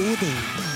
Odin.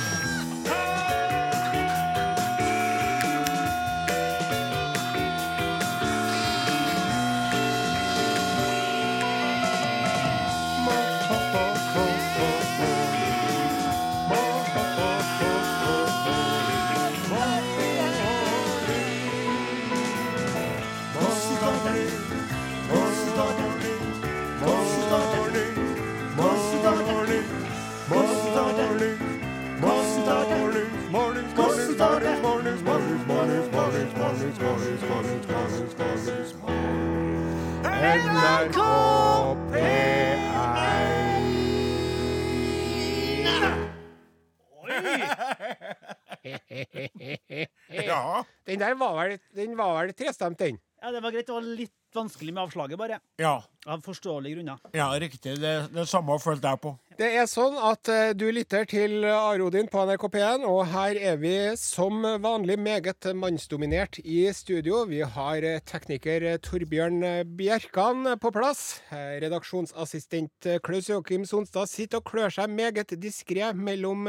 Der var vel, den var vel trestemt, den. Ja, det var greit. Det var litt vanskelig med avslaget, bare. Ja, Av forståelige grunner. ja riktig. Det, det samme følte jeg på. Det er sånn at eh, du lytter til Arodin på NRK P1, og her er vi som vanlig meget mannsdominert i studio. Vi har eh, tekniker Torbjørn Bjerkan på plass. Eh, Redaksjonsassistent eh, Klaus Joakim Sonstad sitter og klør seg meget diskré mellom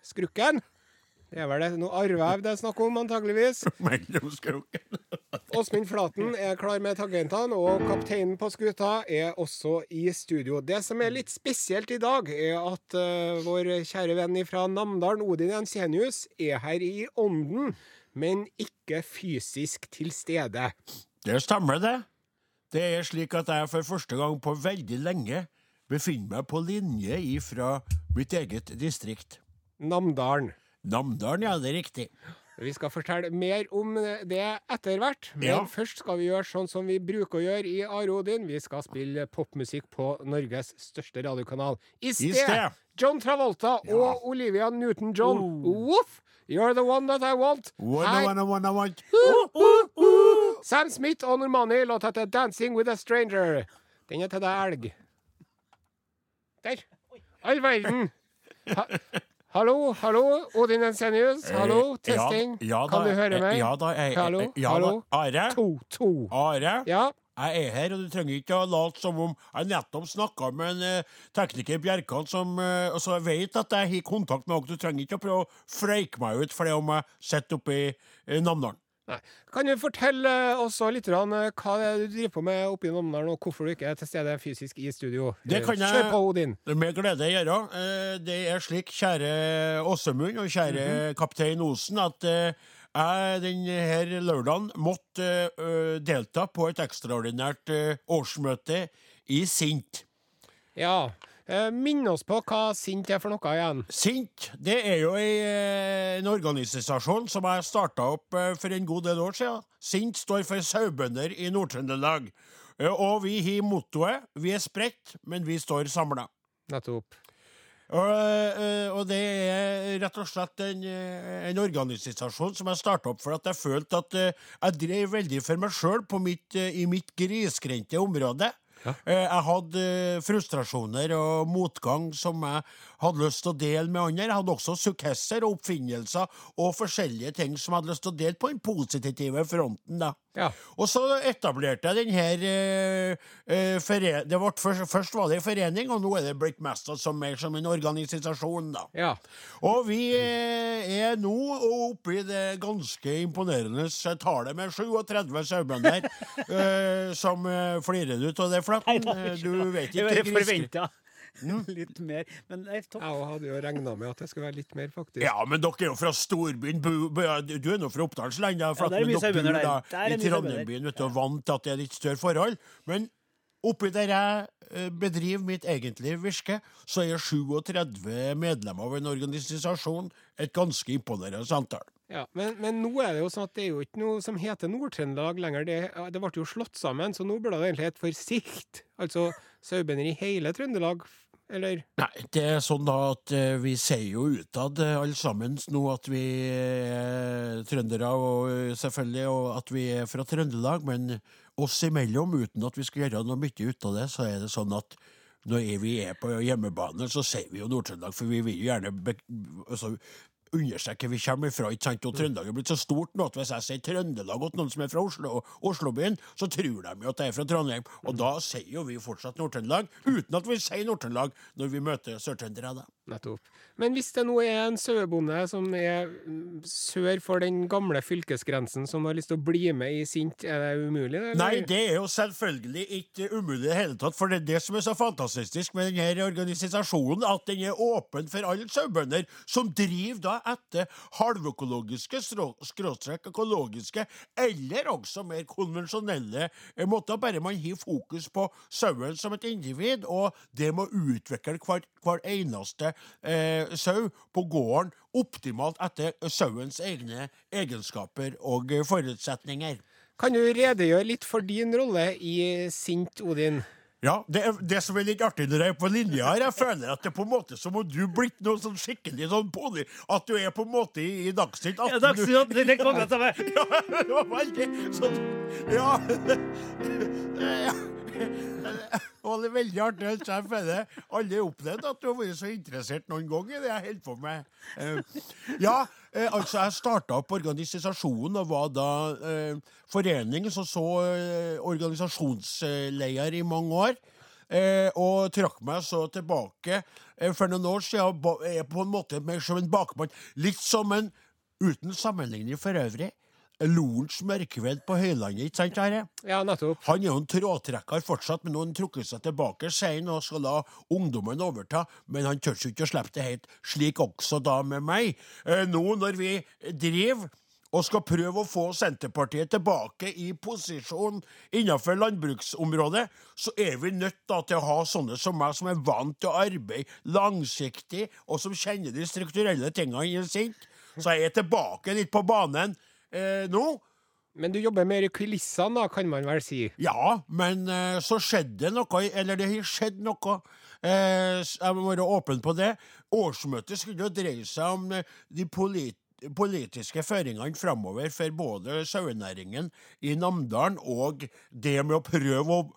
skrukken. Det er vel det noe arrvev det er snakk om, antageligvis. Åsmund Flaten er klar med tangentene, og kapteinen på skuta er også i studio. Det som er litt spesielt i dag, er at uh, vår kjære venn fra Namdalen, Odin Jensenius, er her i ånden, men ikke fysisk til stede. Det stemmer, det. Det er slik at jeg for første gang på veldig lenge befinner meg på linje ifra mitt eget distrikt. Namdalen. Namdalen, ja, det er riktig. Vi skal fortelle mer om det etter hvert, men Ja. først skal vi gjøre sånn som vi bruker å gjøre i Arodin. Vi skal spille popmusikk på Norges største radiokanal. I sted, sted. John Travolta og Olivia Newton-John. Woof! You're the one that I want. One, Her, Uh, uh, uh. Sam Smith og Normani, låt heter 'Dancing with a Stranger'. Den er til deg, elg. Der. All verden. Ha hallo, hallo, Odin Ensenius. Hallo, Eh, testing. Ja, ja, kan du høre meg? Ja da, jeg, Hallo, eh, ja, hallo. Da. Are? To, to. Are? Ja, Jeg er her, og du trenger ikke å late som om jeg nettopp snakka med en uh, tekniker Bjerkan som uh, Så jeg vet at jeg har kontakt med dere. Du trenger ikke å prøve å freike meg ut for det om jeg sitter oppe i uh, Namdalen. Nei. Kan du fortelle oss litt grann, eh, hva det er du driver på med oppe i Namdalen, og hvorfor du ikke er til stede fysisk i studio? Det kan jeg- på, Odin. Med glede gjøre. Eh, Det er slik, kjære Åsemund og kjære kaptein Osen, at eh, jeg denne lørdagen måtte delta på et ekstraordinært årsmøte i Sint. Ja. Eh, Minn oss på hva sint er for noe igjen. Sint det er jo eh, en organisasjon som jeg starta opp eh, for en god del år siden. Sint står for sauebønder i Nord-Trøndelag. Og vi har mottoet 'Vi er spredt, men vi står samla'. Nettopp. Og, og det er rett og slett en, en organisasjon som jeg starta opp for at jeg følte at jeg drev veldig for meg sjøl i mitt grisgrendte område. Eh, Jeg hadde eh, frustrasjoner og motgang som jeg hadde lyst til å dele med andre. Hadde også sukkesser og oppfinnelser og forskjellige ting som hadde lyst til å dele på den positive fronten. da. Ja. Og så etablerte jeg den her eh, eh, det ble først, først var det en forening, og nå er det blitt mest som mer som en organisasjon. da. Ja. Og vi eh, er nå oppe i det ganske imponerende tallet med 37 sauebønder eh, som eh, flirer ut, av det ikke Du vet ikke forventa litt mer. Men er topp. Jeg hadde jo regna med at det skulle være litt mer, faktisk. Ja, men dere er jo fra storbyen. Du er nå fra Oppdalsland, da, Ja, der er mye sauebønder der. Der er i Trondheimbyen, vet du, vant til at det er litt større forhold. Men oppi der jeg eh, bedriver mitt egentlige virke, så er 37 medlemmer av en organisasjon et ganske imponerende antall. Ja, men, men nå er det jo sånn at det er jo ikke noe som heter Nord-Trøndelag lenger. Det, det ble jo slått sammen, så nå burde det egentlig hete for Sikt. Altså sauebønder i hele Trøndelag, eller? Nei, det er sånn da at eh, vi sier jo utad eh, alle sammen nå at vi er trøndere, og eh, selvfølgelig, og at vi er fra Trøndelag, men oss imellom, uten at vi skal gjøre noe mye ut av det, så er det sånn at når vi er på hjemmebane, så sier vi jo Nord-Trøndelag, for vi vil jo gjerne be altså, understreke hvor vi kommer ifra. ikke sant? Og Trøndelag er blitt så stort nå at hvis jeg sier Trøndelag til noen som er fra Oslo, Oslobyen, så tror de jo at jeg er fra Trondheim. Og da sier jo vi fortsatt Nord-Trøndelag, uten at vi sier Nord-Trøndelag når vi møter sørtrøndere. Nettopp. Men hvis det nå er en sauebonde som er sør for den gamle fylkesgrensen, som har lyst til å bli med i Sint, er det umulig? eller? Nei, det er jo selvfølgelig ikke umulig i det hele tatt, for det er det som er så fantastisk med denne organisasjonen, at den er åpen for alle sauebønder som driver da etter halvøkologiske, skråstrek økologiske, eller også mer konvensjonelle eh, måter, bare man har fokus på sauen som et individ, og det må utvikle hver, hver eneste eh, sau på gården optimalt etter sauens egne egenskaper og forutsetninger. Kan du redegjøre litt for din rolle i Sint, Odin? Ja, det, er, det som er litt artig når jeg er på linja her, jeg føler at det er på en måte som om du blitt noe sånn skikkelig sånn poli... At du er på en måte i, i Dagsnytt 18. Ja, Dagsnytt, det er kongen til meg. Ja, det var veldig sånn Ja. ja. Det er veldig artig at jeg føler alle har opplevd at du har vært så interessert noen gang i det jeg holder på med. Eh, ja, eh, altså jeg starta opp organisasjonen og var da eh, forening så eh, organisasjonsleder i mange år. Og trakk meg så tilbake for noen år siden. og Er på en måte mer som en bakmann. Litt som en, uten sammenligning for øvrig, Lorentz Mørkved på Høylandet, ikke sant? Are? Ja, nettopp. Han er jo en trådtrekker fortsatt, men nå har han trukket seg tilbake, sier og skal la ungdommen overta. Men han tør ikke å slippe det helt, slik også da med meg. Eh, nå når vi driver og skal prøve å få Senterpartiet tilbake i posisjon innenfor landbruksområdet, så er vi nødt da til å ha sånne som meg, som er vant til å arbeide langsiktig, og som kjenner de strukturelle tingene i sint. Så jeg er tilbake litt på banen eh, nå. Men du jobber mer i kulissene, da, kan man vel si. Ja, men eh, så skjedde det noe, eller det har skjedd noe. Eh, jeg må være åpen på det. Årsmøtet skulle jo dreie seg om eh, de polit politiske føringene framover for både sauenæringen i Namdalen og det med å prøve å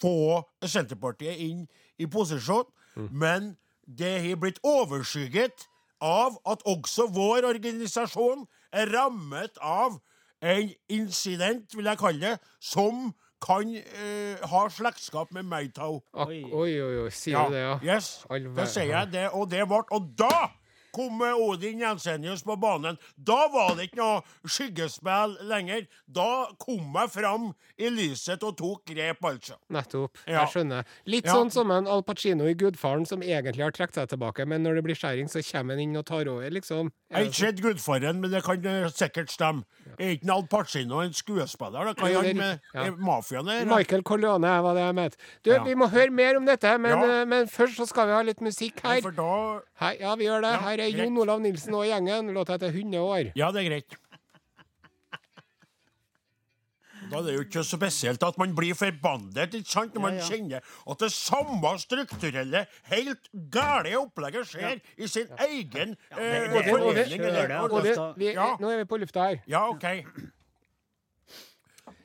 få Senterpartiet inn i posisjon. Men det har blitt overskygget av at også vår organisasjon er rammet av en incident, vil jeg kalle det, som kan eh, ha slektskap med Maytau. Oi. oi, oi, sier du det, ja? Yes, det sier jeg det, og det ble Og da kom Odin Jensenius på banen. Da var det ikke noe skyggespill lenger. Da kom jeg fram i lyset og tok grep, altså. Nettopp. Ja. Jeg skjønner. Litt Ja. sånn som en Al Pacino i Gudfaren, som egentlig har trukket seg tilbake, men når det blir skjæring, så kommer han inn og tar over, liksom. Jeg har ikke sett Gudfaren, men det kan sikkert stemme. Er ikke Al Pacino en skuespiller? Da kan han er med ja. mafiaen der? Michael Corleone var det jeg mente. Du, Ja. vi må høre mer om dette, men, Ja. eh, men først så skal vi ha litt musikk her. Ja, For da Hei, ja, vi gjør det. Ja, Her er. Jon Olav Nilsen og gjengen. Låta heter år Ja, det er greit. Da er det jo ikke så spesielt at man blir forbannet ikke sant? når man kjenner at det samme strukturelle, helt gale opplegget skjer i sin egen eh, det- det- forening. det- det- det. Nå er vi på lufta her. Ja, OK.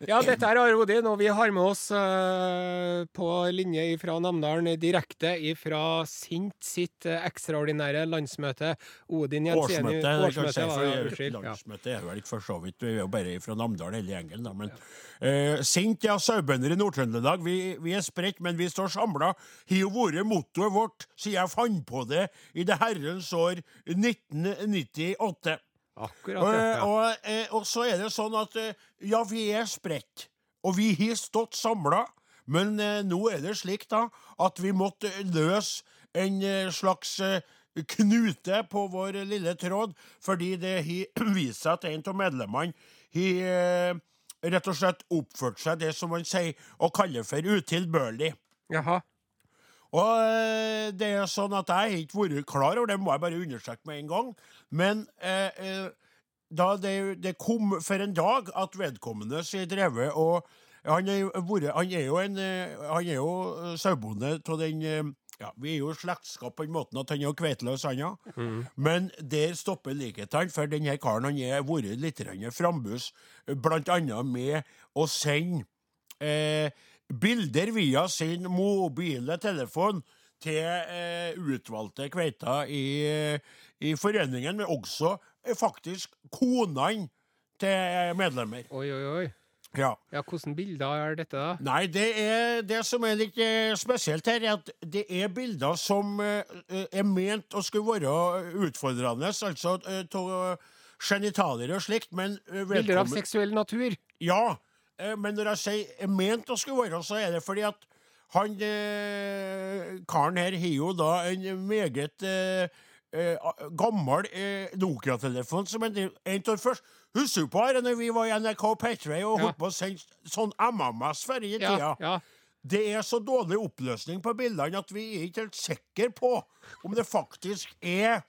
Ja, dette er Are Odin, og vi har med oss uh, på linje fra Namdalen direkte fra Sint sitt uh, ekstraordinære landsmøte. Odin Jensenius Årsmøte. si, var. Ja. Landsmøtet er vel ikke for så vidt. Vi er jo bare fra Namdalen hele gjengen, da. Men uh, Sint, ja, sauebønder i Nord-Trøndelag. Vi, vi er spredt, men vi står samla. Har jo vært mottoet vårt siden jeg fant på det i det herrens år 1998. Akkurat Og. Ja. og, eh, og så er det sånn at eh, ja, vi er spredt, og vi har stått samla, men eh, nå er det slik da at vi måtte løse en eh, slags eh, knute på vår lille tråd, fordi det har vist seg at en av medlemmene har eh, rett og slett oppført seg det som man sier og kaller for utilbørlig. Jaha. Og eh, det er sånn at jeg har ikke vært klar over det, må jeg bare understreke med en gang. Men eh, eh, da det, det kom for en dag at vedkommende sier drevet og han er, han er jo en eh, Han er jo sauebonde av den ja, Vi er jo slektskap på den måten at han er kveiteløs, han ja. Men der stopper likheten, for denne karen han er vært litt frambus, blant annet med å sende eh, bilder via sin mobile telefon til eh, utvalgte kveiter i, eh, i foreningen, men også eh, faktisk konene til medlemmer. Oi, oi, oi. Ja. Ja, Hvordan bilder er dette, da? Nei, det, er, det som er litt eh, spesielt her, er at det er bilder som eh, er ment å skulle være utfordrende, altså av genitalier og slikt, men eh, Bilder av seksuell natur? Ja, eh, men når jeg sier er ment å skulle være, så er det fordi at han eh, karen her har jo da en meget eh, eh, gammel eh, Nokia-telefon som en, av først Husker du på her når vi var i NRK P3 og holdt på å sende sånn MMS før i tida? Ja. Det er så dårlig oppløsning på bildene at vi er ikke helt sikre på om det faktisk er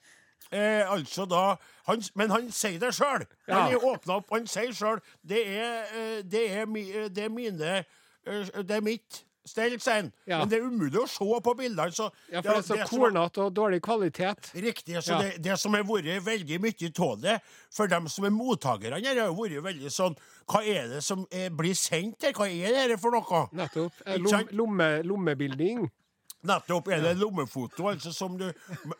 eh, altså da han, Men han sier det sjøl! Ja. Han åpna opp, han sier sjøl det, eh, det, eh, det er mine eh, Det er mitt stell, sier. Ja. Men det er umulig å se på bildene. Så ja, for det er så kornete og dårlig kvalitet. Riktig. Så Ja. det, det som har vært veldig mye av det, for dem som er mottakerne, her, har vært veldig sånn Hva er det som er, blir sendt her? Hva er det for noe? Nettopp. Lom, lomme, lommebilding. Nettopp er det lommefoto, altså, som du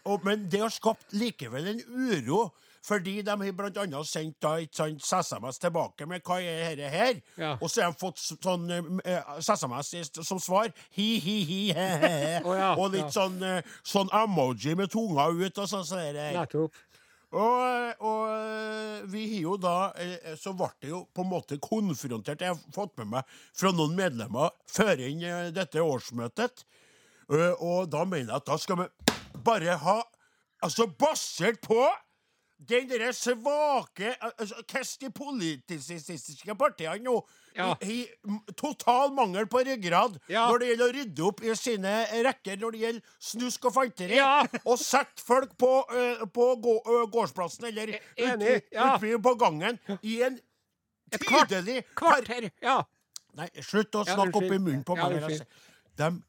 og, Men det har skapt likevel en uro. Fordi de har annet sendt da, et sånt SMS tilbake med 'hva er dette her?' Ja. Og så har de fått sånn eh, SMS som svar Hi-hi-hi, he-he. oh, ja, og litt ja. sånn, eh, sånn emoji med tunga ut og sånn. der. Nettopp. Og, og eh, vi har jo da eh, Så ble det jo på en måte konfrontert. Jeg har fått med meg fra noen medlemmer før inn eh, dette årsmøtet. Eh, Og da mener jeg at da skal vi bare ha Altså basert på den derre svake al- altså, Hvordan de politiske partiene nå Ja. har total mangel på ryggrad Ja. når det gjelder å rydde opp i sine rekker når det gjelder snusk og fanteri, Ja. og sette folk på, uh, på gå, uh, gårdsplassen eller ute ja. på gangen i en Et kvart- tydelig Kvarter! Ja. Nei, slutt å Ja, snakke opp i munnen på Ja, meg. Ja, De,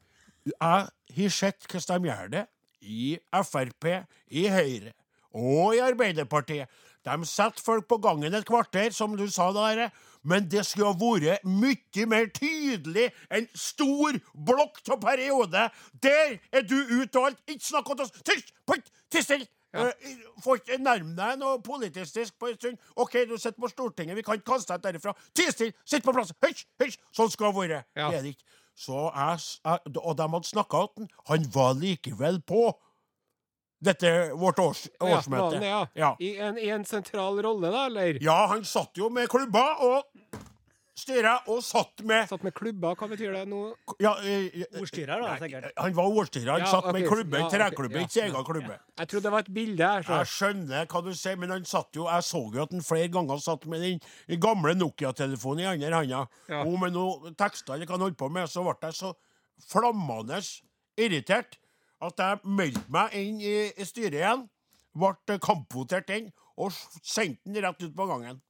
jeg har sett hvordan de gjør det i Frp, i Høyre og i Arbeiderpartiet. De setter folk på gangen et kvarter, som du sa der, men det skulle ha vært mye mer tydelig. En stor blokk av periode. Der er du ute og alt. Ikke snakk om oss! Tyst! Putt! Tiss stille! Ja. Eh, Får ikke nærme deg noe politisk på en stund. OK, du sitter på Stortinget, vi kan ikke kaste deg derifra. Ti stille! Sitt på plass! Hysj! Hysj! Sånn skal det være. Ja. Det er det ikke. Så jeg, jeg, og de hadde snakka om han. Han var likevel på dette vårt års, Ja, årsmøte. vanlig, ja. Ja. I, en, I en sentral rolle, da, eller? ja, han satt jo med klubba og styra, og satt med Satt med klubber, hva betyr det nå? ja, eh, eh, Ordstyrer, da, sikkert. Han var ordstyrer. Han Ja, satt med ok, klubbe, ja, ok, treklubbe, ja, ikke sin ja, egen klubbe. Jeg trodde det var et bilde her. Jeg Så. skjønner hva du sier, men han satt jo Jeg så jo at han flere ganger satt med den, gamle Nokia-telefonen i andre handa. Ja. Og med noen tekster eller hva han holdt på med, så ble jeg så flammende irritert at jeg meldte meg inn i, i styret igjen. Ble kampvotert inn og sendte den rett ut på gangen.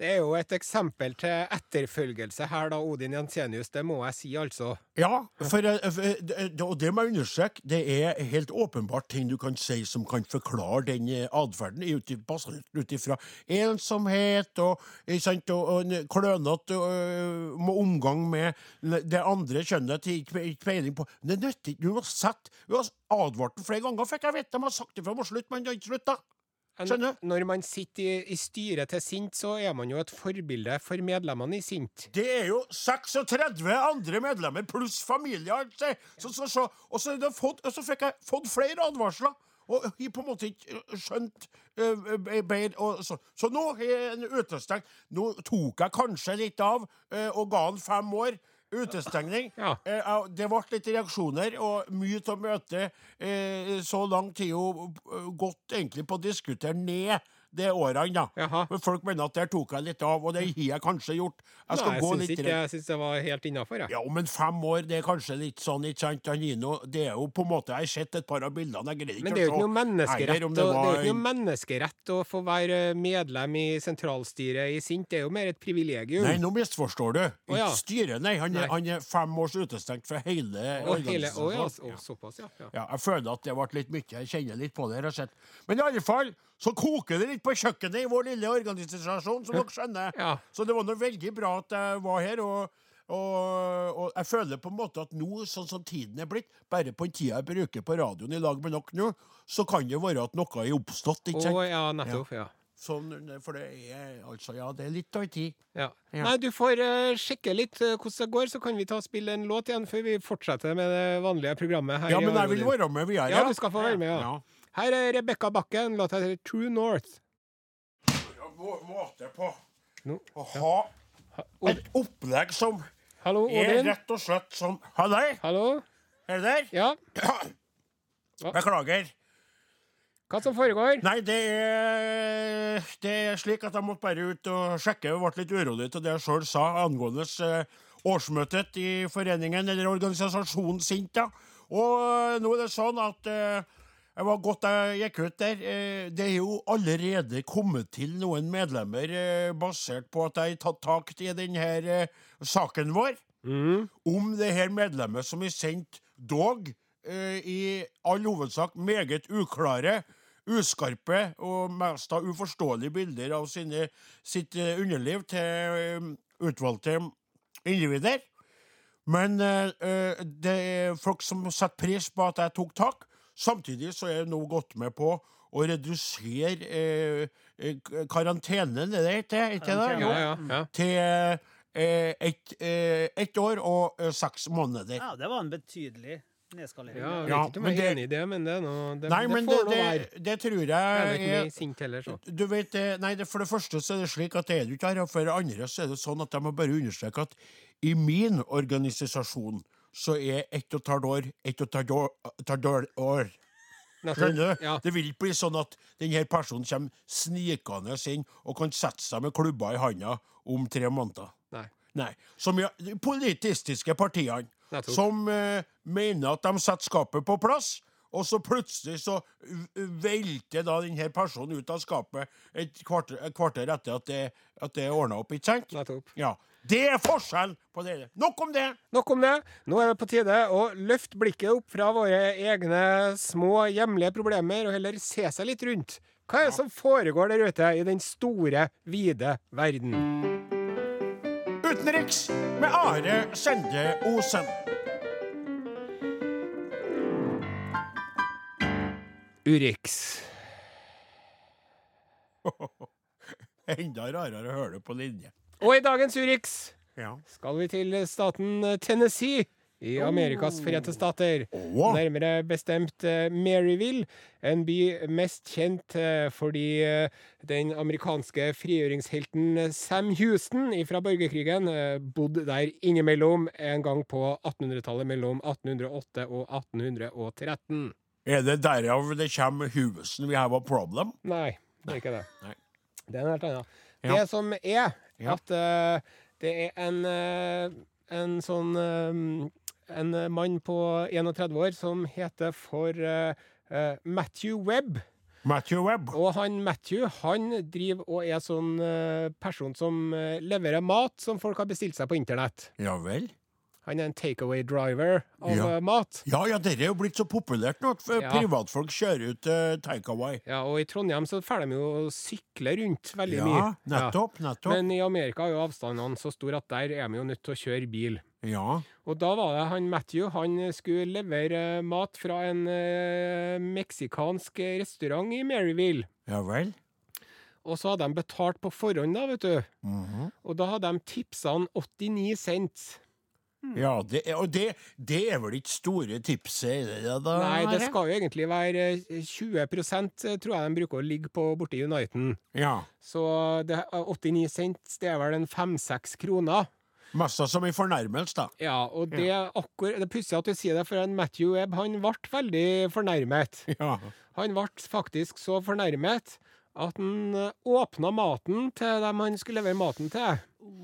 Det er jo et eksempel til etterfølgelse her, da, Odin Jensenius. Det må jeg si, altså. Ja, for, eh, for, eh, og det må jeg understreke, det er helt åpenbart ting du kan si som kan forklare den eh, atferden, ut ifra ensomhet og, sant, og, og klønete omgang med det andre kjønnet ikke peiling på Det nytter ikke. Du må sette Du har advart den flere ganger, fikk jeg vite. De har sagt ifra om å slutte, men de har ikke slutta. Skjønner. Når man sitter i, i styret til Sint, så er man jo et forbilde for medlemmene i Sint. Det er jo 36 andre medlemmer pluss familie. altså. Så, så, så, og, så, fått, og så fikk jeg fått flere advarsler. Og har på en måte ikke skjønt uh, bedre. og Så, så nå har jeg en utestengt. Nå tok jeg kanskje litt av eh, og ga han fem år. Utestengning. Ja. Eh, det ble litt reaksjoner, og mye av møtet eh, så langt har jo eh, gått egentlig på å diskutere ned de årene, da. Men folk mener at der tok jeg litt av, og det har jeg kanskje gjort. Jeg skal Nei, gå litt ikke jeg syns det var helt innafor, jeg. ja, men fem år, det er kanskje litt sånn, ikke sant? Nino, det er jo på en måte, jeg har sett et par av bildene, jeg greier ikke Men det er jo ikke noe menneskerett, om å, det det er jo ikke noe menneskerett å få være medlem i sentralstyret i Sint. Det er jo mer et privilegium. Nei, nå misforstår du. Ikke oh, ja. styret, nei. Han, Nei. han er fem års utestengt fra hele Og hele, Oh, ja, oh, såpass, ja. ja. Jeg føler at det ble litt mye. Jeg kjenner litt på det. Men i alle fall så koker det litt på kjøkkenet i vår lille organisasjon, som dere skjønner. Ja. Så det var noe veldig bra at jeg var her. og og, og jeg føler på en måte at nå, sånn som tiden er blitt, bare på den tida jeg bruker på radioen i lag med dere nå, så kan det være at noe er oppstått. ikke sant? Oh, ja, nettopp. Ja. Sånn, for det er altså, ja, det er litt av tid. Ja. Ja. Nei, du får uh, sjekke litt uh, hvordan det går, så kan vi ta og spille en låt igjen før vi fortsetter med det vanlige programmet. her Ja, men jeg vil være med videre. Ja, du skal få være med, ja. Her er Rebekka Bakken, låta heter True North. Måte på å ha et opplegg som Hallo, er rett og slett som Halløy, Hallo? er det der? Ja, Beklager. hva som foregår? Nei, det er, det er slik at jeg måtte bare ut og sjekke. Jeg ble litt urolig til det jeg sjøl sa angående eh, årsmøtet i foreningen eller organisasjonen Sinta. Og eh, nå er det sånn at jeg var godt jeg gikk ut der. Eh, Det er jo allerede kommet til noen medlemmer eh, basert på at jeg har tatt tak i denne eh, saken vår Mm. om det her medlemmet som er sendt dog i all hovedsak meget uklare, uskarpe og mest av uforståelige bilder av sine, sitt underliv til utvalgte individer. Men det er folk som setter pris på at jeg tok tak. Samtidig så er jeg nå gått med på å redusere eh, eh, karantenen, er det ikke ikke det? Ja, ja, ja. til eh, ett eh, ett år og eh, seks måneder. Ja, det var en betydelig nedskalering. ja jeg vet Ja, ikke om jeg er det- enig i det, men det noe Det, Nei, men det, får nå det, være. det tror Jeg er jeg er sint heller, så. du vet, nei, det, For det første så er det slik at det er du ikke her, og for det andre så er det sånn at jeg må bare understreke at i min organisasjon så er ett og et halvt år ett og et halvt år. Skjønner du? Ja. Det vil ikke bli sånn at denne personen kommer snikende inn og kan sette seg med klubba i handa om tre måneder. Nei. Nei. Som ja, de politistiske partiene Nettopp. som eh, mener at de setter skapet på plass, og så plutselig så velter da denne personen ut av skapet et kvarter, et kvarter etter at det, at det er ordna opp, ikke sant? Nettopp. Ja. Det er forskjell på det. Nok om det! Nok om det. Nå er det på tide å løfte blikket opp fra våre egne små hjemlige problemer og heller se seg litt rundt. Hva er det som foregår der ute i den store, vide verden? Utenriks med Are Sende Osen. Urix. Enda rarere å høre det på linje. Og i dagens Urix Ja. skal vi til staten Tennessee i Amerikas forente stater. oh. Nærmere bestemt eh, Maryville, en by mest kjent eh, fordi eh, den amerikanske frigjøringshelten Sam Houston fra borgerkrigen eh, bodde der innimellom en gang på 1800-tallet, mellom 1808 og 1813. Er det derav det kommer Houston we have a problem? Nei, det er ikke det. Nei. Det er en helt annen. Ja. Det som er, at uh, det er en, uh, en sånn uh, En mann på 31 år som heter for Matthew Webb. Matthew Webb. Og han Matthew han driver og er sånn person som leverer mat som folk har bestilt seg på internett. Ja vel? Han er en takeaway driver av Ja. eh, mat. Ja, ja, dette er jo blitt så populært nå at Ja. privatfolk kjører ut uh, takeaway. Ja, og i Trondheim så får de jo sykle rundt veldig Ja, mye. nettopp, nettopp. Men i Amerika er jo avstandene så store at der er vi jo nødt til å kjøre bil. Ja, Og da var det han Matthew, han skulle levere eh, mat fra en uh, meksikansk restaurant i Maryville. ja vel? Og så hadde de betalt på forhånd, da, vet du. Mhm. Og da hadde de tipsa han 89 cent. Ja, det, og det, det er vel ikke store tipset, da? Nei, det skal jo egentlig være eh, 20 eh, tror jeg de bruker å ligge på borte i Uniten. Ja. Så det, 89 cent, det er vel en fem-seks kroner. Massa som i fornærmelse, da. Ja, og det er akkur Det er pussig at du sier det, for en Matthew Webb han ble veldig fornærmet. Ja. Han ble faktisk så fornærmet at han eh, åpna maten til dem han skulle levere maten til.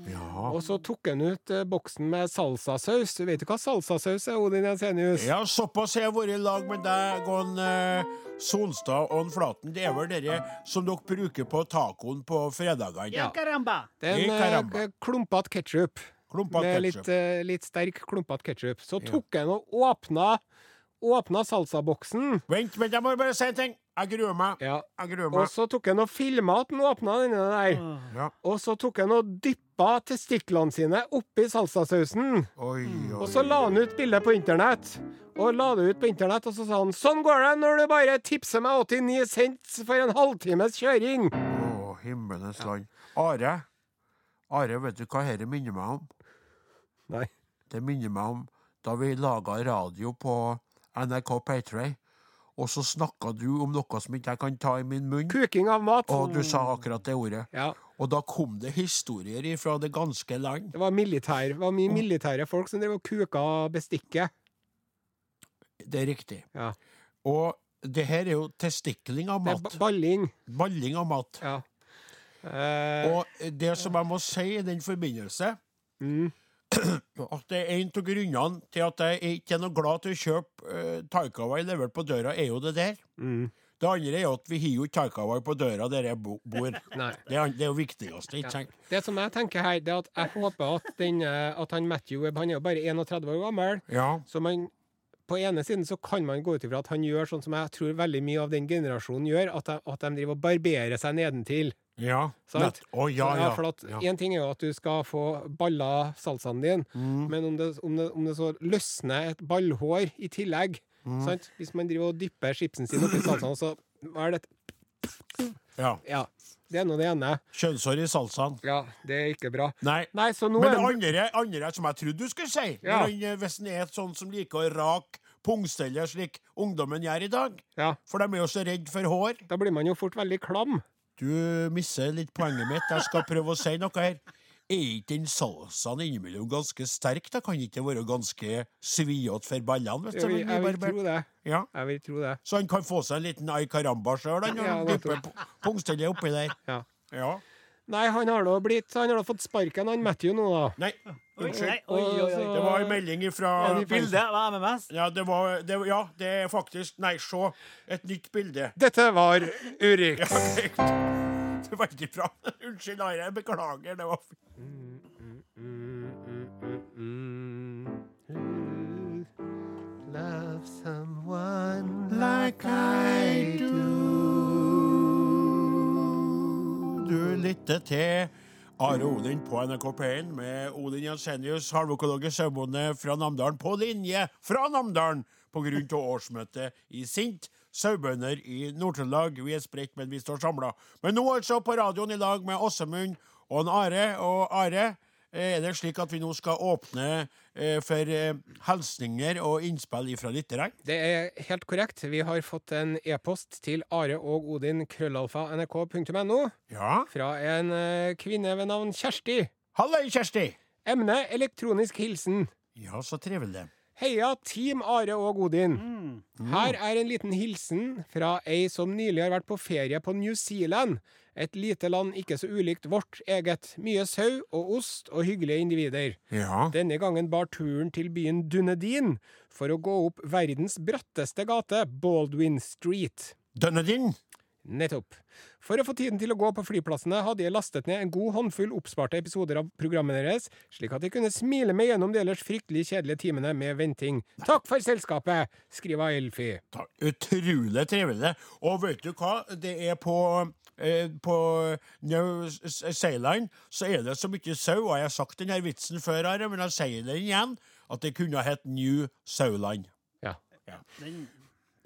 Ja. Og så tok han ut eh, boksen med salsasaus. Du vet jo hva salsasaus er, Odin Jensenius? Ja, såpass har jeg vært i lag med deg og en, eh, Solstad og Flaten. Det er vel dere som dere bruker på tacoen på fredagene? Ja, caramba! Det er en eh, klumpete ketsjup. Med litt, eh, litt sterk klumpete ketsjup. Så tok han og åpna, åpna salsaboksen. Vent, vent, jeg må bare si en ting. Jeg gruer meg. Ja. Jeg gruer meg. Og så tok han og filma at han åpna denne der. Ja. Og så tok han og dyppa testiklene sine oppi salsasausen. Oi, oi. Og så la han ut bildet på internett. Og la det ut på internett, og så sa han sånn går det når du bare tipser meg 89 cent for en halvtimes kjøring. Å, himmelens land. Are, Are, vet du hva dette minner meg om? Nei. Det minner meg om da vi laga radio på NRK P3, og så snakka du om noe som ikke jeg kan ta i min munn, Kuking av mat. og du sa akkurat det ordet. Ja. Og da kom det historier fra det ganske land. Det var militær. Det var mye militære folk som drev og kuka bestikket. Det er riktig. Ja. Og det her er jo testikling av mat. Det er balling. Balling av mat. Ja. Eh, Og det som jeg må si i den forbindelse mm, At det er en av grunnene til at jeg ikke er noe glad til å kjøpe uh, taikawai levert på døra, er jo det der. mm, Det andre er jo at vi har jo ikke taikawai på døra der jeg bo bor. Det er, det er jo viktigste, ikke Ja. sant? Det som jeg tenker her, det er at jeg håper at, den, eh, at han Matthew Webb, Han er jo bare 31 år gammel. Ja. Så man på ene siden så kan man gå ut ifra at han gjør sånn som jeg tror veldig mye av den generasjonen gjør, at de, at de driver og barberer seg nedentil. Ja. Sant? Oh, ja, ja. for at ja. En ting er jo at du skal få balla salsaen din, Mm. men om det, om, det, om det så løsner et ballhår i tillegg Mm. sant? Hvis man driver og dypper chipsen sin oppi salsaen, så er det ja. Ja. Det er nå det ene. Kjønnshår i salsaen. Ja, det er ikke bra. Nei. Nei, Men det andre, andre som jeg trodde du skulle si, Ja. han, eh, hvis han er et sånn som liker å rake pungsteller slik ungdommen gjør i dag, Ja, for de er jo så redd for hår da blir man jo fort veldig klam. Du misser litt poenget mitt. Jeg skal prøve å si noe her. Er ikke den salsaen innimellom ganske sterk? Da kan ikke det være ganske sviete for ballene? Hvis Jeg vil, jeg vil tro det. Ja. Jeg vil tro det. Så han kan få seg en liten ai caramba sjøl, han, Ja, og det pungstellet oppi der. Ja. Ja. Nei, han har da blitt Han har da fått sparken, han Matthew, nå, da. Nei, unnskyld. nei, oi, oi, oi. Det var en melding fra Ja, de Bilde av MMS. Ja, det var det, Ja, det er faktisk Nei, se. Et nytt bilde. Dette var Urix. Ja. Det er Veldig bra. Unnskyld, Are. Beklager. Det var Love someone Like I do. Du lytter til Are Odin på NRK P1 med Odin Jensenius, halvøkologisk sauebonde fra Namdalen, på linje fra Namdalen av årsmøtet i Sint. Sauebønder i Nord-Trøndelag. Vi er spredt, men vi står samla. Men nå altså på radioen i lag med Åsemund og Are. Og Are, er det slik at vi nå skal åpne eh, for eh, hilsninger og innspill fra lytterne? Det er helt korrekt. Vi har fått en e-post til are og odin krøllalfa nrk.no Ja. fra en eh, kvinne ved navn Kjersti. Halløy, Kjersti! Emne elektronisk hilsen. Ja, så trivelig. Heia Team Are og Odin. Mm. Her er en liten hilsen fra ei som nylig har vært på ferie på New Zealand. Et lite land ikke så ulikt vårt eget. Mye sau og ost og hyggelige individer. Ja. Denne gangen bar turen til byen Dunedin for å gå opp verdens bratteste gate, Baldwin Street. Dunedin. Nettopp. For å få tiden til å gå på flyplassene hadde jeg lastet ned en god håndfull oppsparte episoder av programmet deres, slik at jeg kunne smile meg gjennom de ellers fryktelig kjedelige timene med venting. Takk for selskapet, skriver Elfi. Utrolig trivelig. Og vet du hva? Det er på på New Zealand så er det så mye sau, og jeg har sagt denne vitsen før, her, men jeg sier den igjen, at det kunne hett New Sauland. Ja. Den,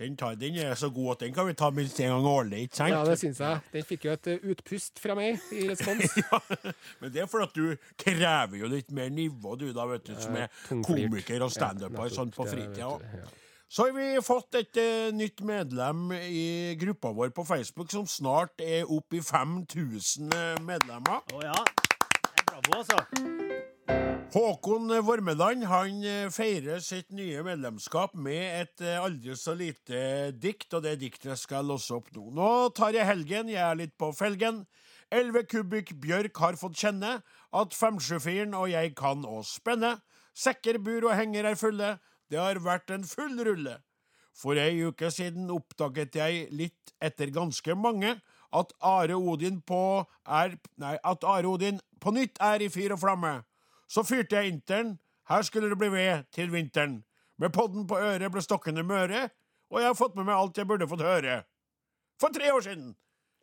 Den, tar, den er så god at den kan vi ta minst en gang årlig, ikke sant? ja, det syns jeg. Den fikk jo et eh, utpust fra meg i respons. Men det er fordi at du krever jo litt mer nivå, du da, vet du, som er komiker og standuper Ja, sånn på fritida. ja. Så har vi fått et eh, nytt medlem i gruppa vår på Facebook, som snart er oppe i 5000 medlemmer. å ja. Bravo, altså. Håkon Vormeland han eh, feirer sitt nye medlemskap med et eh, aldri så lite dikt, og det diktet skal jeg låse opp nå. Nå tar jeg helgen, jeg er litt på felgen. Elleve kubikk bjørk har fått kjenne at 574 og jeg kan å spenne. Sekker, bur og henger er fulle, det har vært en full rulle. For ei uke siden oppdaget jeg litt etter ganske mange at Are Odin på er Nei, at Are Odin på nytt er i fyr og flamme. Så fyrte jeg interen, her skulle det bli ved til vinteren. Med podden på øret ble stokkene møre, og jeg har fått med meg alt jeg burde fått høre. For tre år siden!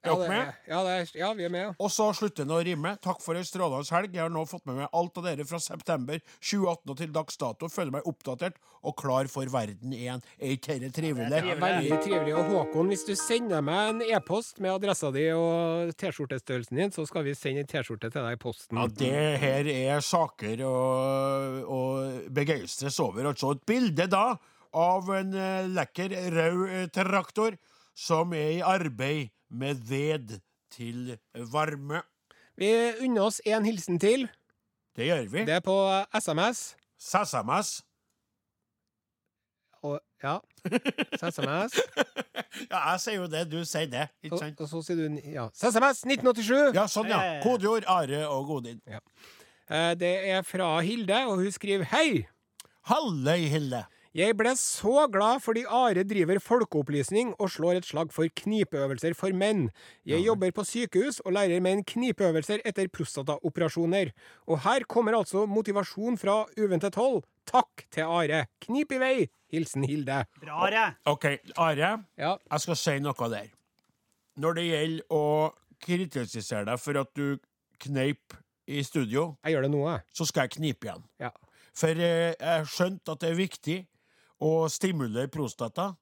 Er dere med? Ja, det er, ja, vi er med. ja. Og så slutter den å rime. Takk for ei strålende helg. Jeg har nå fått med meg alt av dere fra september 2018 og til dags dato. Føler meg oppdatert og klar for verden igjen. Er ikke dette trivelig? Det. Veldig trivelig. Og Håkon, hvis du sender meg en e-post med adressa di og T-skjortestørrelsen din, så skal vi sende en T-skjorte til deg i posten. Ja, det her er saker å, å begeistres over. Altså et bilde da av en eh, lekker rød eh, traktor som er i arbeid med ved til varme. Vi unner oss en hilsen til. Det gjør vi. Det er på SMS. SMS. Og, ja. SMS. Ja, jeg sier jo det, du sier det. Ikke Og, sant? og så sier du ja. SMS 1987. Ja, sånn, ja. Kodeord Are og Godin. Ja. Det er fra Hilde, og hun skriver Hei! Halløy, Hilde. Jeg ble så glad fordi Are driver folkeopplysning og slår et slag for knipeøvelser for menn. Jeg jobber på sykehus og lærer menn knipeøvelser etter prostataoperasjoner. Og her kommer altså motivasjon fra uventet hold. Takk til Are. Knip i vei! Hilsen Hilde. Bra, Are. OK, Are. Ja, Jeg skal si noe der. Når det gjelder å kritisere deg for at du kneip i studio, jeg gjør det nå, jeg. så skal jeg knipe igjen. Ja. For eh, jeg har skjønt at det er viktig å stimulere prostata,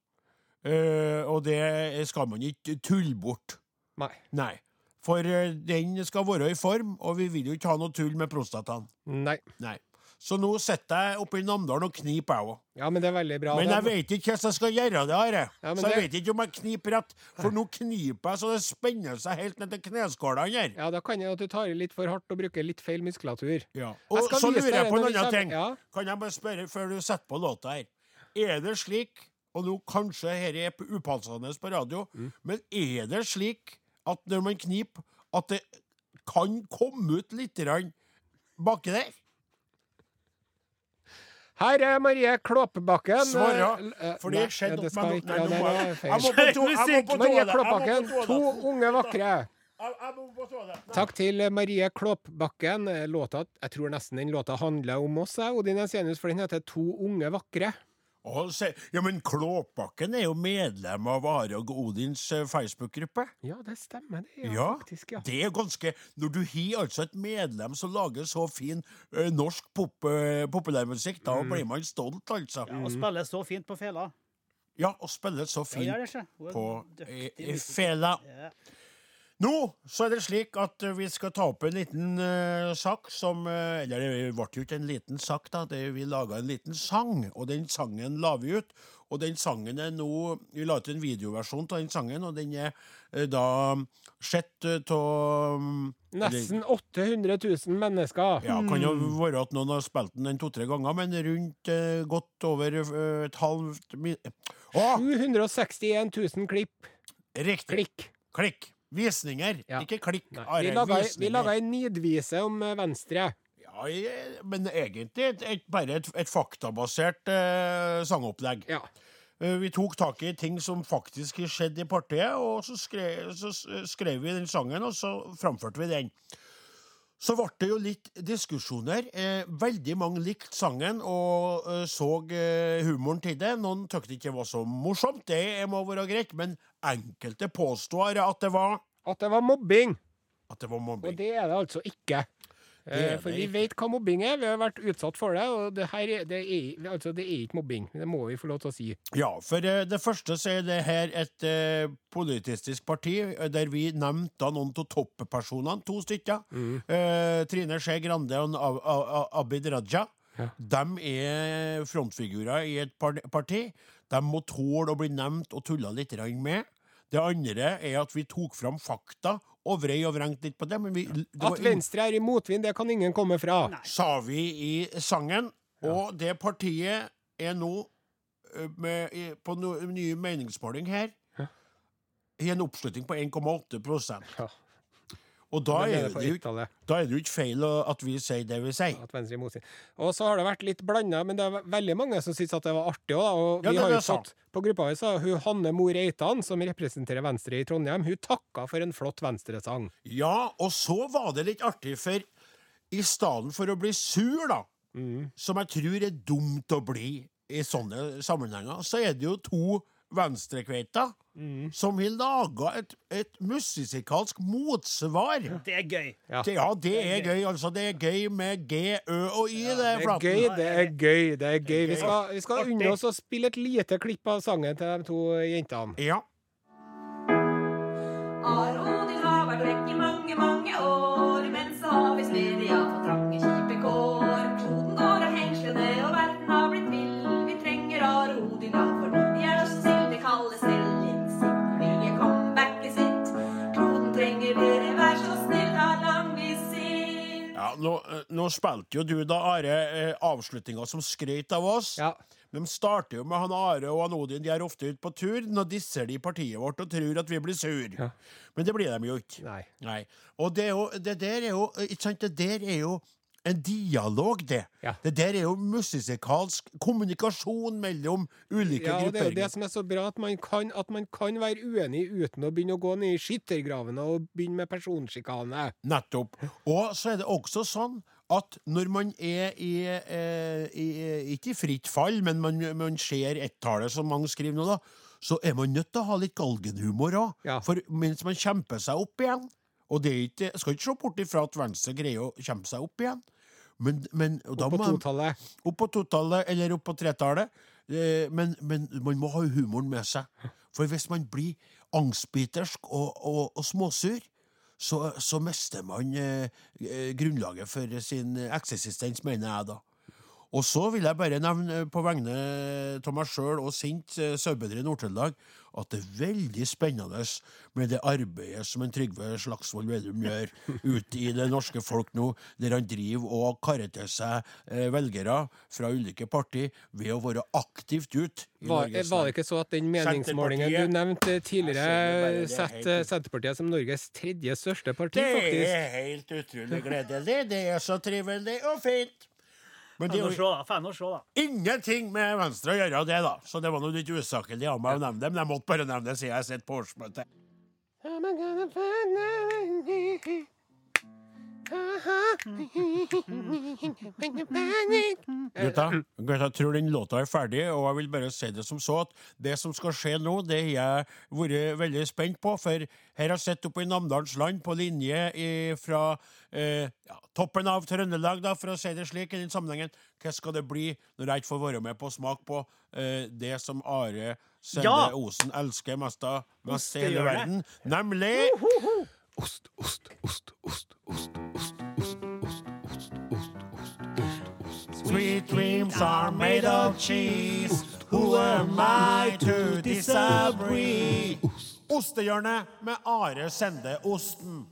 Uh, og det skal man ikke tulle bort. Nei. Nei. For uh, den skal være i form, og vi vil jo ikke ha noe tull med prostataen. Nei. Nei. Så nå sitter jeg oppe i Namdalen og kniper, jeg òg. Ja, men det er veldig bra. Men jeg vet ikke hvordan jeg skal gjøre det. Are. Ja, så jeg det- vet ikke om jeg kniper rett, for nå kniper jeg så det spenner seg helt ned til kneskålene her. Ja, da kan jeg at du tar i litt for hardt og bruker litt feil muskulatur. Ja. Og så lurer jeg på en annen ting. Ja. Kan jeg bare spørre før du setter på låta her? Er det slik, og nå kanskje dette er på- upassende på radio, Mm. men er det slik at når man kniper, at det kan komme ut litt baki der? Her er Marie Klåpebakken. Svara, Eh, eh, for det skjedde opp skal med ikke- ja, det feil. Marie på to unge vakre. Takk til Marie Klåpbakken. Eh, Låta, jeg tror nesten den låta handler om oss, Odin Jensenius, for den heter To unge vakre. Ja, men Klåbakken er jo medlem av Are og Odins eh, Facebook-gruppe. Ja, det stemmer, det. Ja, Ja, faktisk, ja. det er ganske Når du har altså et medlem som lager så fin ø, norsk pop, eh, populærmusikk, da Mm. blir man stolt, altså. Ja, og spiller så fint på fela. Ja, og spiller så Ja, fint gjør det ikke. Hun er på dyktig i fela. Ja. Nå så er det slik at eh, vi skal ta opp en liten uh, sak som uh, Eller det ble jo ikke en liten sak, da. Det, vi laga en liten sang, og den sangen la vi ut. Og den sangen er nå Vi la ut en videoversjon av den sangen, og den er uh, da sett av Nesten 800 000 mennesker. Ja, kan jo være at noen har spilt den en to-tre ganger, men rundt godt over et halvt min... Å, 761 000 klipp. riktig. Klikk. Klikk. Visninger, Ja. ikke klikk. Nei, vi laga, vi laga en nidvise om eh, Venstre. Ja, men egentlig et, et, bare et, et faktabasert eh, sangopplegg. Ja. Eh, vi tok tak i ting som faktisk skjedde i partiet, og så skrev, så skrev vi den sangen, og så framførte vi den. Så ble det jo litt diskusjoner. Eh, veldig mange likte sangen og eh, så eh, humoren til det. Noen syntes det ikke var så morsomt, det må være greit, men enkelte påstår at det var At det var mobbing. at det var Og det er det altså ikke. Eh, For vi vet hva mobbing er. Vi har vært utsatt for det. Og det her er, det er, altså, det er ikke mobbing. Det må vi få lov til å si. Ja, for eh, det første så er det her et eh, politistisk parti eh, der vi nevnte noen av toppersonene, to stykker. Eh, Trine Skei Grande og Ab Ab Abid Raja. Ja. De er frontfigurer i et parti. De må tåle å bli nevnt og tulla litt med. Det andre er at vi tok fram fakta og vrei og vrengte litt på det. Men vi, det At Venstre er i motvind, det kan ingen komme fra. Nei. sa vi i sangen. Og det partiet er nå med, på no, nye meningsmåling her i en oppslutning på 1,8 Ja. Og da er, det jo, da er det jo ikke feil at vi sier det vi sier. at Venstre er i. Og så har det vært litt blanda, men det er veldig mange som syns at det var artig òg. Og Ja, vi har jo satt på gruppa vår, så hun Hanne Mor Reitan, som representerer Venstre i Trondheim, hun takka for en flott Venstre-sang. Ja, og så var det litt artig, for i stedet for å bli sur, da, Mm. som jeg tror er dumt å bli i sånne sammenhenger, så er det jo to Venstrekveita, Mm. som har laga et, et musikalsk motsvar. Det er gøy. Ja. Det, ja, det er gøy. Altså, det er gøy med G, Ø og Y, det, Det er Flaten. gøy, det er gøy. det er gøy. Vi skal, vi skal unne oss å spille et lite klipp av sangen til de to jentene. Ja. Aro, din har vært vekk i mange, mange år. Nå, eh, nå spilte jo du da, Are, eh, avslutninga som skrøt av oss. Ja. De starter jo med han Are og han Odin. De er ofte ute på tur. Nå disser de partiet vårt og tror at vi blir sur. Ja. Men det blir de jo ikke. Nei. Nei. Og det, jo, det der er jo Ikke sant, det der er jo en dialog, det. Ja. Det der er jo musikalsk kommunikasjon mellom ulike Ja, og det er jo det som er så bra, at man kan, at man kan være uenig uten å begynne å gå ned i skyttergravene og begynne med personsjikane. Nettopp. Og så er det også sånn at når man er i, eh, i Ikke i fritt fall, men man, man ser ett-tallet, som mange skriver nå, da, så er man nødt til å ha litt galgenhumor òg. Ja. For mens man kjemper seg opp igjen Og det er ikke, jeg skal ikke se bort ifra at Venstre greier å kjempe seg opp igjen, men, men opp På totallet. opp på totallet eller opp på tretallet. Eh, Men, men man må ha humoren med seg. For hvis man blir angstbitersk og, og, og småsur, så, så mister man eh, eh, grunnlaget for sin eksistens, mener jeg da. Og så vil jeg bare nevne eh, på vegne av meg sjøl og Sint eh, sauebønder i Nord-Trøndelag at det er veldig spennende med det arbeidet som en Trygve Slagsvold Vedum gjør ute i det norske folk nå, der han driver og karrer til seg eh, velgere fra ulike parti ved å være aktivt ute. i Var, var det ikke så at den meningsmålingen du nevnte tidligere, det det er setter Senterpartiet som Norges tredje største parti, Det faktisk? er helt utrolig gledelig. Det er så trivelig og fint. Men det er jo da. Fan å se, da. ingenting med Venstre å gjøre, det, da. Så det var nå litt usaklig av meg å nevne det, men jeg måtte bare nevne det siden jeg har sett på årsmøtet. Gutta, jeg tror den låta er ferdig, og jeg vil bare si det som så at det som skal skje nå, det har jeg vært veldig spent på, for her har jeg sett oppe i Namdalens land på linje i, fra eh, ja, toppen av Trøndelag, da, for å si det slik, i den sammenhengen. Hva skal det bli når jeg ikke får være med på smak på eh, det som Are Sende Ja! Osen elsker mest av mest i hele verden, nemlig Ost, ost, ost, ost, ost, ost, ost, ost, ost, ost, ost. ost, ost. Sweet dreams are made of cheese. Who am I to disagree? Ostehjørnet med Are Sende Osten.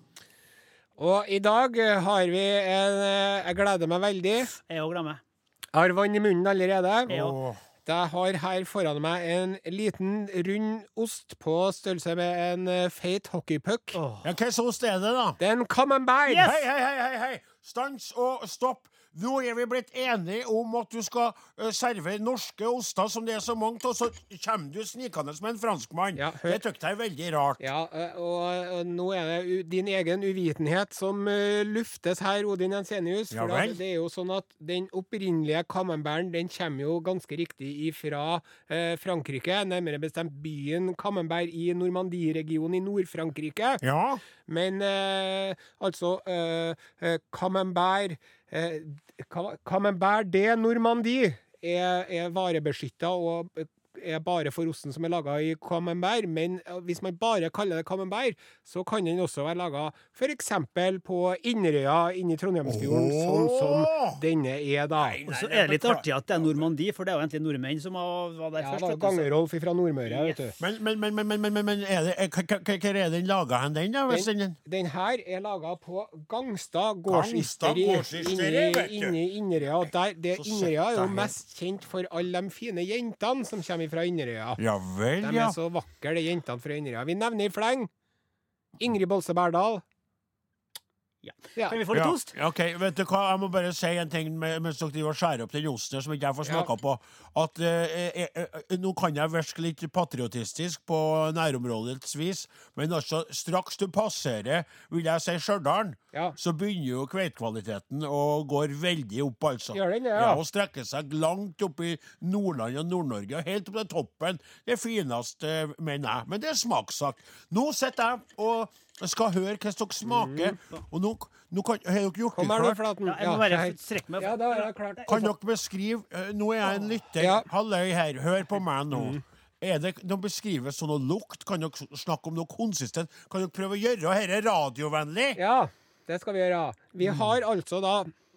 Og i dag eh, har vi en eh, Jeg gleder meg veldig. Jeg òg glemmer. Jeg har vann i munnen allerede. Jeg òg. Jeg har her foran meg en liten, rund ost på størrelse med en eh, feit hockeypuck. Oh. Ja, slags ost er det, da? Det er en camembert. Yes! Hei, hei, hei, hei, hei! Stans og stopp! Nå er vi blitt enige om at du skal serve servere norske oster som det er så mange av, så kommer du snikende som en franskmann. Ja, det syns jeg er veldig rart. Ja, eh, og, og nå er det din egen uvitenhet som eh, luftes her, Odin Jensenius. For ja, vel. det er jo sånn at den opprinnelige camemberen den kommer jo ganske riktig ifra eh, Frankrike, nærmere bestemt byen Camembert i Normandie-regionen i Nord-Frankrike. Ja, Men eh, altså eh, eh, Camembert Ca- Camembert de Normandie er, er varebeskytta og er bare for osten som er laga i camembert. Men eh, hvis man bare kaller det camembert, så kan den også være laga f.eks. på Inderøya inne i Trondheimsfjorden, sånn som denne er, da. Nei, Og så er det litt artig at det er Normandie, for det er jo egentlig nordmenn som var der Ja, først. Ja, Gangerolf fra Nordmøre, vet du. Men, men, men, men, men, men, men, men er det, er- hva er den laga hen, den, da? Den, Den, den her er laga på Gangstad gårdsysteri inne i Inderøya. Inderøya er jo mest kjent for alle de fine jentene som kommer fra Inderøya. Ja vel, De er så vakre, de jentene fra Inderøya. Vi nevner i fleng Ingrid Bolse Berdal. Ja. Ja. Kan vi få litt Ja, ost? ok, vet du hva, Jeg må bare si en ting mens dere driver og skjærer opp den osten som ikke jeg får smaka Ja. på. At eh, eh, eh, Nå kan jeg virke litt patriotistisk på nærområdets vis, men altså, straks du passerer vil jeg si Stjørdal, Ja. så begynner jo kveitkvaliteten å går veldig opp, altså. Gjør den det, ja? Og strekker seg langt opp i Nordland og Nord-Norge, og helt opp til toppen. Det fineste, mener jeg. Men det er smakssak. Nå sitter jeg og skal høre hvordan dere smaker, og nå, nå kan, har dere gjort Kom det klart? Flaten. Ja, jeg må bare strekke meg. Ja, da er det klart. Kan dere beskrive eh, Nå er jeg en lytter. Ja. Halløy her, hør på meg nå. Er det de beskrives sånn noe lukt? Kan dere snakke om noe konsistent? Kan dere prøve å gjøre dette radiovennlig? Ja, det skal vi gjøre. Vi har altså da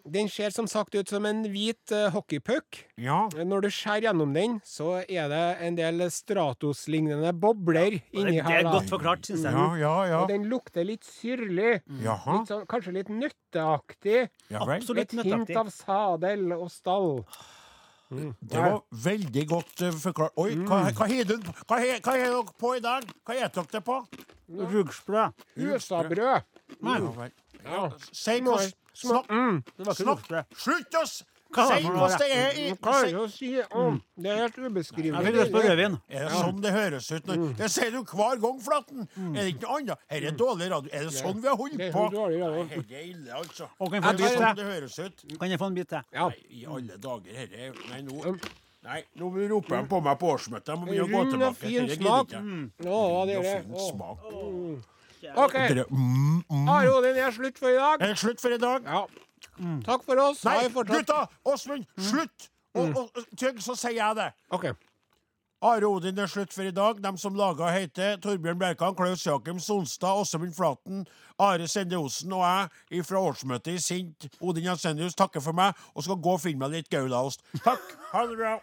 Den ser som sagt ut som en hvit uh, hockeypuck. Ja. Når du skjærer gjennom den, så er det en del Stratos-lignende bobler inni Det her. er da. godt forklart, syns jeg. Ja, ja, ja. Og den lukter litt syrlig. Jaha. Litt sånn, kanskje litt nøtteaktig. Ja vel. Absolutt Et hint av sadel og stall. Det var veldig godt uh, forklart. Oi, hva, hva har dere på i dag? Hva spiser dere på? Rugsbrød. Husabrød. Ja, vel. Ja, Si Snakk! Det Snakk! Slutt å si hva det er i klarer du å si om Det er helt Jeg fikk ubeskrivelig. lyst på rødvin. Er det sånn det høres ut? Når, det sier du hver gang, Flatten! Mm. Er det ikke noe annet? Her er dårlig radio. Er det sånn vi har holdt på? Dette er ille, altså. Kan jeg få en bit sånn til? Kan jeg få en bit til? Ja. I alle dager, dette er- Nei, nå Nei, nå roper de på meg på årsmøtet. Jeg må begynne å gå Rund og tilbake. fin Dette smak. Ja, det er det. fin smak. OK. Mm, mm. Are Odin, det er slutt for i dag. Er det slutt for i dag? Ja. Takk for oss. Nei, gutta! Åsmund, slutt! Og, og, og så sier jeg det. OK. Are Odin er slutt for i dag. De som laga heter Torbjørn Bjerkan, Klaus Jakim Sonstad, Åsemund Flaten, Are Sende Osen og jeg fra årsmøtet i Sint Odin Jensenius takker for meg og skal gå og finne meg litt Gaulaost. Takk. Ha det bra.